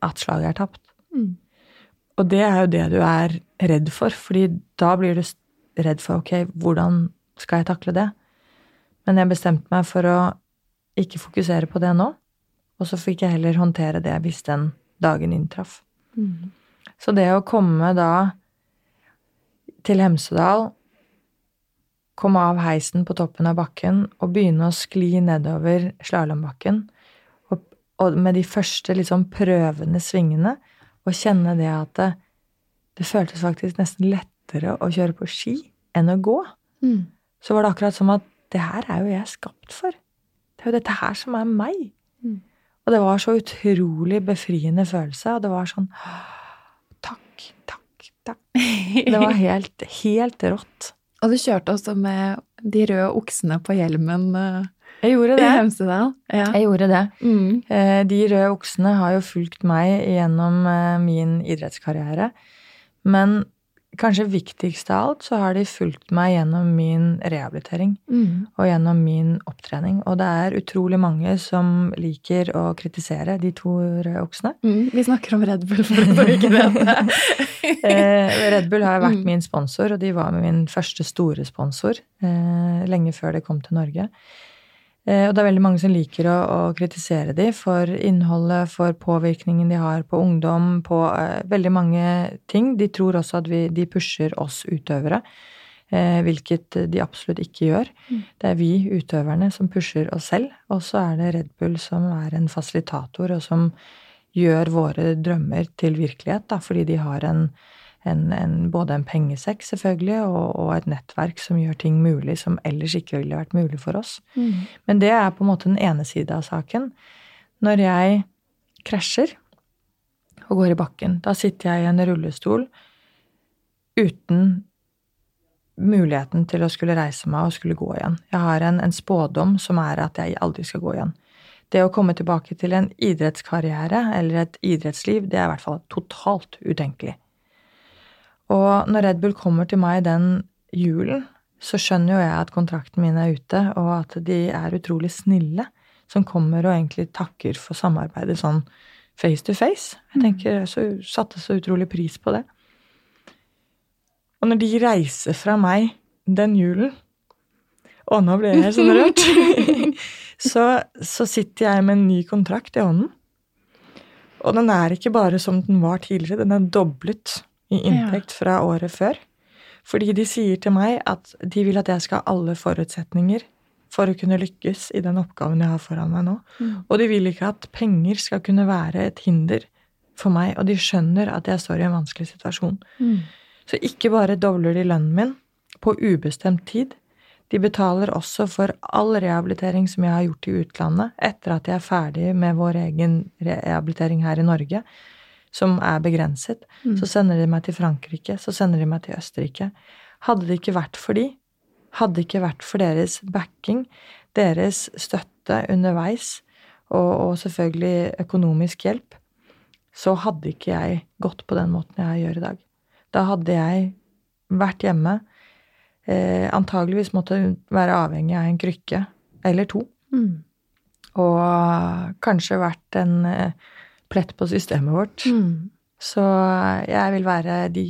at slaget er tapt. Mm. Og det er jo det du er redd for, fordi da blir du redd for ok, hvordan skal jeg takle det? Men jeg bestemte meg for å ikke fokusere på det nå, og så fikk jeg heller håndtere det hvis den dagen inntraff. Mm. Så det å komme da til Hemsedal, komme av heisen på toppen av bakken og begynne å skli nedover slalåmbakken, og, og med de første liksom prøvende svingene, og kjenne det at det, det føltes faktisk nesten lettere å kjøre på ski enn å gå, Mm. så var det akkurat som at det her er jo jeg skapt for. Det er jo dette her som er meg. Mm. Og det var så utrolig befriende følelse, og det var sånn Takk, takk, takk. Det var helt, helt rått. Og du kjørte også med de røde oksene på hjelmen eh, Jeg gjorde i. Hemsedal. Ja. Jeg gjorde det. Mm. Eh, De røde oksene har jo fulgt meg gjennom eh, min idrettskarriere. Men kanskje viktigst av alt så har de fulgt meg gjennom min rehabilitering Mm. og gjennom min opptrening. Og det er utrolig mange som liker å kritisere de to røde oksene. Mm. Vi snakker om Red Bull, for å ikke vite det. Eh, Red Bull har vært Mm. min sponsor, og de var min første store sponsor eh, lenge før de kom til Norge. Eh, og det er veldig mange som liker å, å kritisere de for innholdet, for påvirkningen de har på ungdom, på uh, veldig mange ting. De tror også at vi, de pusher oss utøvere, uh, hvilket de absolutt ikke gjør. Mm. Det er vi utøverne som pusher oss selv, og så er det Red Bull som er en fasilitator, og som gjør våre drømmer til virkelighet, da, fordi de har en, en, en, både en pengesekk, selvfølgelig, og, og et nettverk som gjør ting mulig som ellers ikke ville vært mulig for oss. Mm. Men det er på en måte den ene side av saken. Når jeg krasjer og går i bakken, da sitter jeg i en rullestol uten muligheten til å skulle reise meg og skulle gå igjen. Jeg har en, en spådom som er at jeg aldri skal gå igjen. Det å komme tilbake til en idrettskarriere eller et idrettsliv, det er i hvert fall totalt utenkelig. Og når Red Bull kommer til meg den julen, så skjønner jo jeg at kontrakten min er ute, og at de er utrolig snille som kommer og egentlig takker for samarbeidet sånn face to face. Jeg tenker jeg så, satte så utrolig pris på det. Og når de reiser fra meg den julen Å, nå ble jeg sånn rørt. så, så sitter jeg med en ny kontrakt i hånden. Og den er ikke bare som den var tidligere, den er doblet i inntekt fra året før. Fordi de sier til meg at de vil at jeg skal ha alle forutsetninger for å kunne lykkes i den oppgaven jeg har foran meg nå. Mm. Og de vil ikke at penger skal kunne være et hinder for meg, og de skjønner at jeg står i en vanskelig situasjon. Mm. Så ikke bare dobler de lønnen min på ubestemt tid, de betaler også for all rehabilitering som jeg har gjort i utlandet etter at jeg er ferdig med vår egen rehabilitering her i Norge, som er begrenset. Mm. Så sender de meg til Frankrike, så sender de meg til Østerrike. Hadde det ikke vært for de, hadde det ikke vært for deres backing, deres støtte underveis, og, og selvfølgelig økonomisk hjelp, så hadde ikke jeg gått på den måten jeg gjør i dag. Da hadde jeg vært hjemme, eh, antageligvis måtte være avhengig av en krykke eller to, Mm. og kanskje vært en eh, plett på systemet vårt. Mm. Så jeg vil være de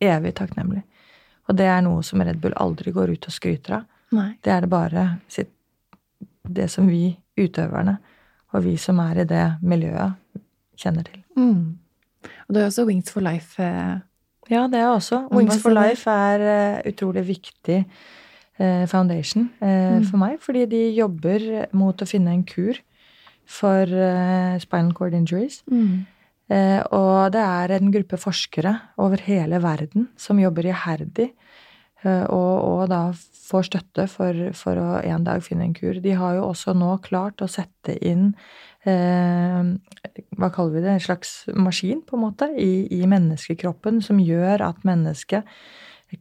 evig takknemlig. Og det er noe som Red Bull aldri går ut og skryter av. Nei. Det er det bare sitt, det som vi utøverne og vi som er i det miljøet, kjenner til. Mm. Og det er også Wings for Life. Eh, Ja, det er også. Wings for Life er uh, utrolig viktig uh, foundation uh, Mm. for meg, fordi de jobber mot å finne en kur for eh, spinal cord injuries. mm. Eh, og det er en gruppe forskere over hele verden som jobber iherdig, eh, og, og da får støtte for, for å en dag finne en kur. De har jo også nå klart å sette inn eh, hva kaller vi det, en slags maskin, på en måte, i, i menneskekroppen som gjør at mennesket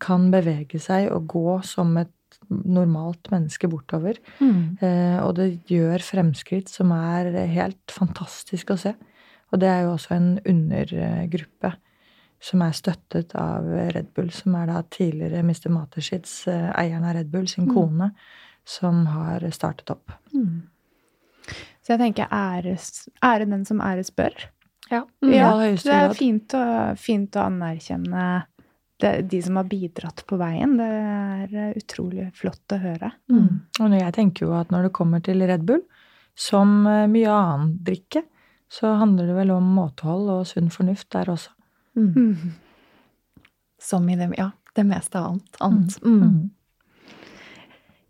kan bevege seg og gå som et normalt menneske bortover. Mm. Eh, og det gjør fremskritt som er helt fantastisk å se. Og det er jo også en undergruppe som er støttet av Red Bull, som er da tidligere Mr. Matershids, eh, eieren av Red Bull, sin Mm. kone, som har startet opp. Mm. Så jeg tenker æres, ære den som æres bør. Ja. Ja, Det er fint å, fint å anerkjenne det, de som har bidratt på veien. Det er eh, utrolig flott å høre. Mm. Og jeg tenker jo at når det kommer til Red Bull, som eh, mye annen drikke, så handler det vel om måtehold og sunn fornuft der også. Mm. Mm. Som i det, ja, det meste annet. annet. Mm.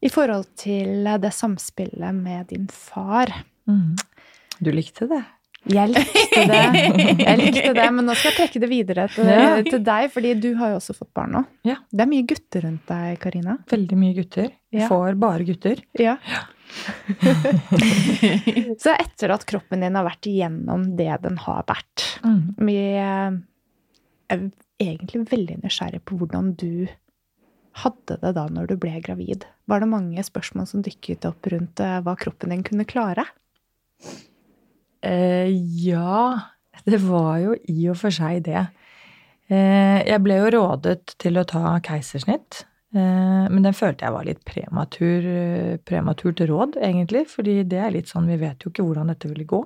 I forhold til det samspillet med din far Mm. Du likte det? Jeg likte det. Jeg likte det, Men nå skal jeg trekke det videre til, Ja. til deg, fordi du har jo også fått barn nå. Ja. Det er mye gutter rundt deg, Karina. Veldig mye gutter. Ja. Får bare gutter. Ja. Så etter at kroppen din har vært igjennom det den har vært Vi er egentlig veldig nysgjerrig på hvordan du hadde det da når du ble gravid. Var det mange spørsmål som dykket opp rundt eh, hva kroppen din kunne klare? Eh, ja, det var jo i og for seg det. Eh, jeg ble jo rådet til å ta keisersnitt. Eh, men den følte jeg var litt prematur, prematurt råd, egentlig. Fordi det er litt sånn, vi vet jo ikke hvordan dette ville gå.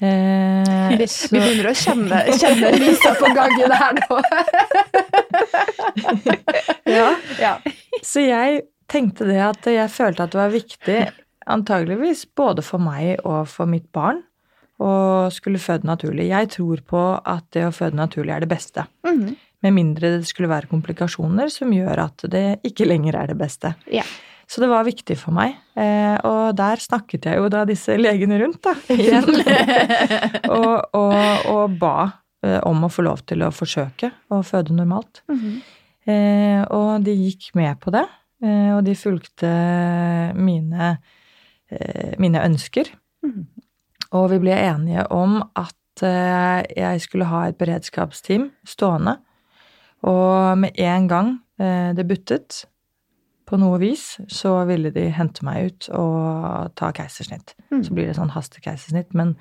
Eh, Vi, så- vi begynner å kjenne, kjenne lysa på gangen her nå. ja. Ja. Så jeg tenkte det at jeg følte at det var viktig, antageligvis både for meg og for mitt barn, å skulle føde naturlig. Jeg tror på at det å føde naturlig er det beste. Mhm. Med mindre det skulle være komplikasjoner som gjør at det ikke lenger er det beste. Yeah. Så det var viktig for meg. Eh, og der snakket jeg jo da disse legene rundt, da, igjen. og, og, og ba eh, om å få lov til å forsøke å føde normalt. Mhm. Eh, og de gikk med på det, eh, og de fulgte mine, mine ønsker. Mhm. Og vi ble enige om at eh, jeg skulle ha et beredskapsteam stående. Og med en gang eh, det buttet, på noe vis, så ville de hente meg ut og ta keisersnitt. Mm. Så blir det sånn hastekeisersnitt, men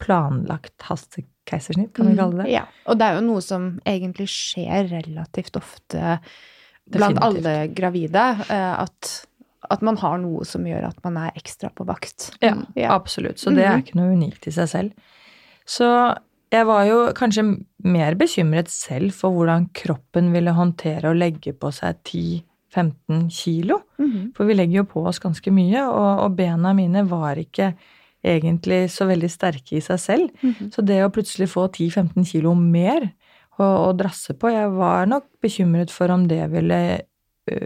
planlagt hastekeisersnitt, kan vi kalle det. Ja, og det er jo noe som egentlig skjer relativt ofte blant Definitivt. alle gravide. eh, At, at man har noe som gjør at man er ekstra på vakt. Ja, Mm, ja. absolutt. Så det er Mhm. ikke noe unikt i seg selv. Så jeg var jo kanskje mer bekymret selv for hvordan kroppen ville håndtere å legge på seg 10-15 kilo. Mhm. For vi legger jo på oss ganske mye, og, og bena mine var ikke egentlig så veldig sterke i seg selv. Mhm. Så det å plutselig få 10-15 kilo mer å, å drasse på Jeg var nok bekymret for om det ville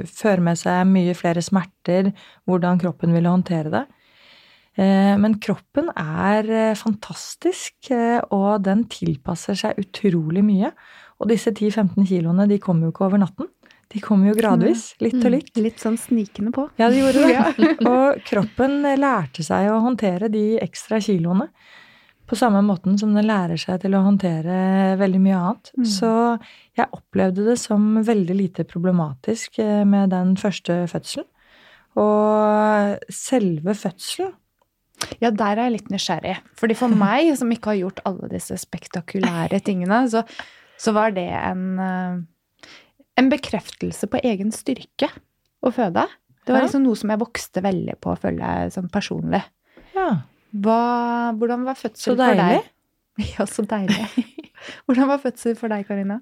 føre med seg mye flere smerter, hvordan kroppen ville håndtere det. Eh, Men kroppen er eh, fantastisk, eh, og den tilpasser seg utrolig mye. Og disse 10-15 kiloene, de kommer jo ikke over natten. De kommer jo gradvis, litt og litt. Litt sånn snikende på. Ja, de gjorde det. Og kroppen lærte seg å håndtere de ekstra kiloene på samme måten som den lærer seg til å håndtere veldig mye annet. Mm. Så jeg opplevde det som veldig lite problematisk eh, med den første fødselen. Og selve fødselen Ja, der er jeg litt nysgjerrig. Fordi for meg, som ikke har gjort alle disse spektakulære tingene, så, så var det en, eh, en bekreftelse på egen styrke å føde. Det var liksom noe som jeg vokste veldig på, føler jeg, sånn personlig. Ja, Hva, hvordan var fødsel for deg? Ja, så deilig. Hvordan var fødsel for deg, Karina?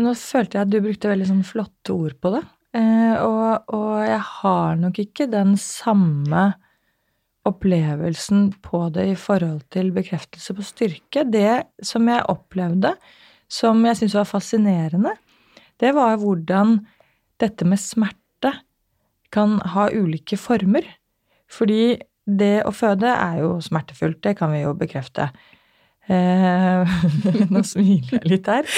Nå følte jeg at du brukte veldig sånn flotte ord på det. Eh, og, og jeg har nok ikke den samme opplevelsen på det i forhold til bekreftelse på styrke. Det som jeg opplevde, som jeg syntes var fascinerende, det var hvordan dette med smerte kan ha ulike former. Fordi det å føde er jo smertefullt, det kan vi jo bekrefte. Eh, nå smiler jeg litt her.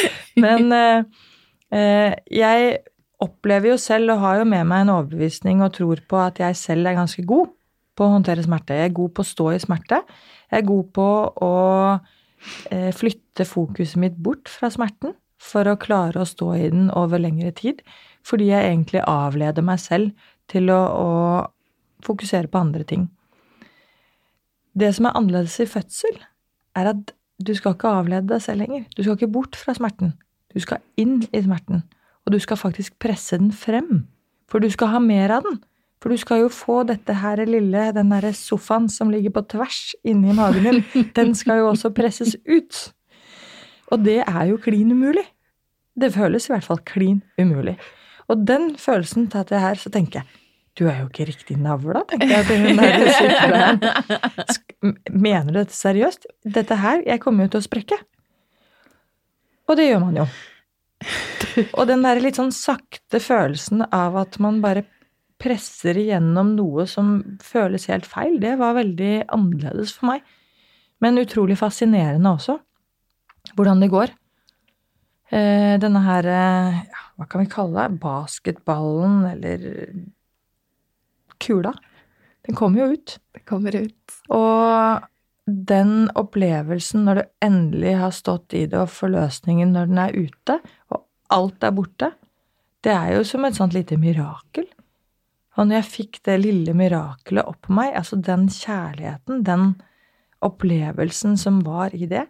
Men eh, eh, jeg opplever jo selv, og har jo med meg en overbevisning og tror på at jeg selv er ganske god på å håndtere smerte. Jeg er god på å stå i smerte. Jeg er god på å eh, flytte fokuset mitt bort fra smerten for å klare å stå i den over lengre tid. Fordi jeg egentlig avleder meg selv til å, å fokusere på andre ting. Det som er annerledes i fødsel, er at du skal ikke avlede deg selv lenger. Du skal ikke bort fra smerten. Du skal inn i smerten. Og du skal faktisk presse den frem. For du skal ha mer av den. For du skal jo få dette her lille, den derre sofaen som ligger på tvers inni magen din, den skal jo også presses ut. Og det er jo klin umulig. Det føles i hvert fall klin umulig. Og den følelsen til at jeg her, så tenker jeg du er jo ikke riktig navla, tenker jeg til hun der sykepleieren. Mener du dette seriøst? Dette her, jeg kommer jo til å sprekke. Og det gjør man jo. Og den der litt sånn sakte følelsen av at man bare presser igjennom noe som føles helt feil. Det var veldig annerledes for meg. Men utrolig fascinerende også, hvordan det går. Eh, denne her eh, ja, Hva kan vi kalle det? Basketballen, eller kula. Den kommer jo ut. Det kommer ut. Og den opplevelsen når du endelig har stått i det, og forløsningen når den er ute, og alt er borte, det er jo som et sånt lite mirakel. Og når jeg fikk det lille mirakelet opp på meg, altså den kjærligheten, den opplevelsen som var i det,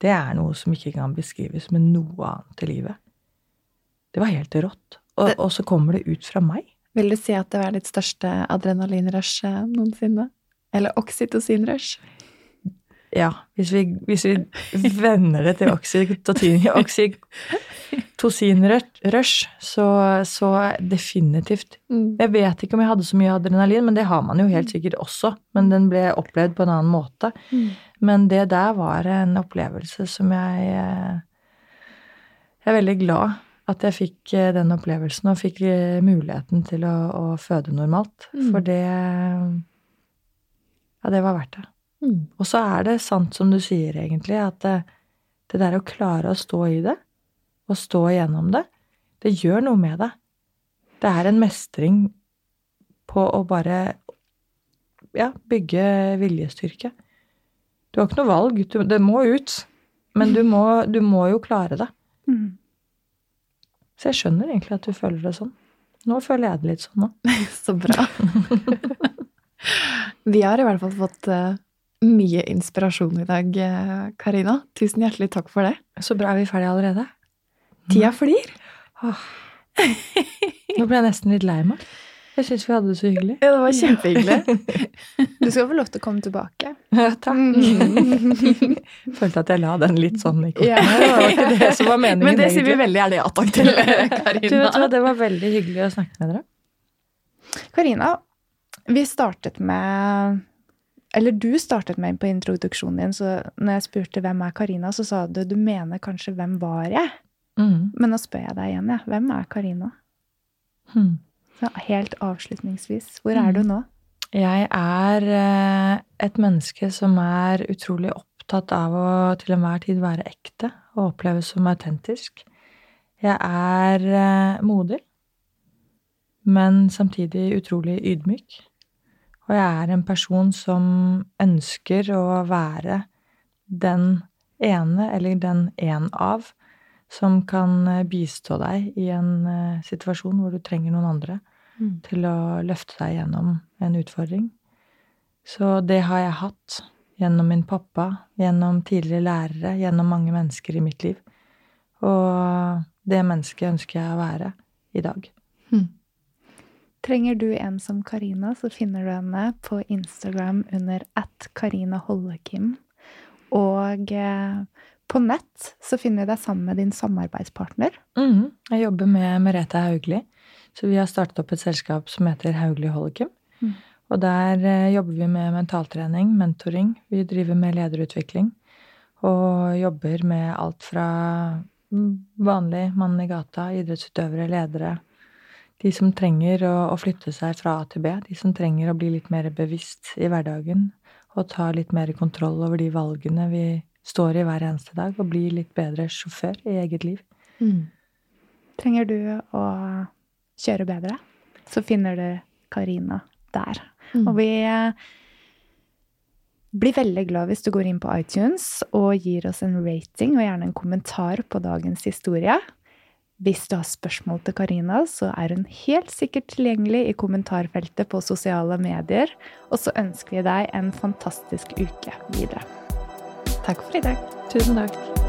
det er noe som ikke kan beskrives med noe annet i livet. Det var helt rått. Og, og så kommer det ut fra meg. Vil du si at det var ditt største adrenalinrush eh, noensinne? Eller oksytocinrush? Ja, hvis vi, hvis vi vender det til oksytocinrush, så, så definitivt. Mm. Jeg vet ikke om jeg hadde så mye adrenalin, men det har man jo helt sikkert også. Men den ble opplevd på en annen måte. Mm. Men det der var en opplevelse som jeg eh, Jeg er veldig glad at jeg fikk eh, den opplevelsen og fikk eh, muligheten til å, å føde normalt. Mm. For det Ja, det var verdt det. Mm. Og så er det sant som du sier, egentlig, at det, det der å klare å stå i det, og stå igjennom det, det gjør noe med deg. Det er en mestring på å bare ja, bygge viljestyrke. Du har ikke noe valg. Du, det må ut. Men du må, du må jo klare det. Så jeg skjønner egentlig at du føler det sånn. Nå føler jeg det litt sånn òg. Så bra. Vi har i hvert fall fått eh, mye inspirasjon i dag, eh, Karina. Tusen hjertelig takk for det. Så bra. Er vi ferdige allerede? Tida flyr. Nå ble jeg nesten litt lei meg. Jeg syns vi hadde det så hyggelig. Ja, det var kjempehyggelig. Du skal få lov til å komme tilbake. Ja, takk. Mm. Følte at jeg la den litt sånn i kortene. Ja. Det var ikke det som var meningen. Men det sier vi veldig gjerne ja takk til, Karina. Du vet. Det var veldig hyggelig å snakke med dere. Karina, vi startet med Eller du startet med på introduksjonen din, så når jeg spurte hvem er Karina, så sa du du mener kanskje 'hvem var jeg'? Mm. Men nå spør jeg deg igjen, jeg. Hvem er Karina? Hmm. Så helt avslutningsvis, hvor er du nå? Jeg er eh, et menneske som er utrolig opptatt av å til enhver tid være ekte og oppleves som autentisk. Jeg er eh, modig, men samtidig utrolig ydmyk. Og jeg er en person som ønsker å være den ene, eller den en av, som kan eh, bistå deg i en situasjon hvor du trenger noen andre Mm. til å løfte deg gjennom en utfordring. Så det har jeg hatt gjennom min pappa, gjennom tidligere lærere, gjennom mange mennesker i mitt liv. Og det mennesket ønsker jeg å være i dag. Trenger du en som Karina, så finner du henne på Instagram under at Karina Hollekim. Og eh, på nett så finner du deg sammen med din samarbeidspartner. Mm, Jeg jobber med Merete Hauglie. Så vi har startet opp et selskap som heter Hauglie Hollekim. Mm. Og der eh, jobber vi med mentaltrening, mentoring. Vi driver med lederutvikling. Og jobber med alt fra mm, vanlig mann i gata, idrettsutøvere, ledere. De som trenger å, å flytte seg fra A til B. De som trenger å bli litt mer bevisst i hverdagen. Og ta litt mer kontroll over de valgene vi står i hver eneste dag. Og bli litt bedre sjåfør i eget liv. Trenger du å kjøre bedre, så finner du Karina der. Mm. Og vi eh, blir veldig glad hvis du går inn på iTunes og gir oss en rating og gjerne en kommentar på dagens historie. Hvis du har spørsmål til Karina, så er hun helt sikkert tilgjengelig i kommentarfeltet på sosiale medier. Og så ønsker vi deg en fantastisk uke videre. Takk for i dag. Tusen takk.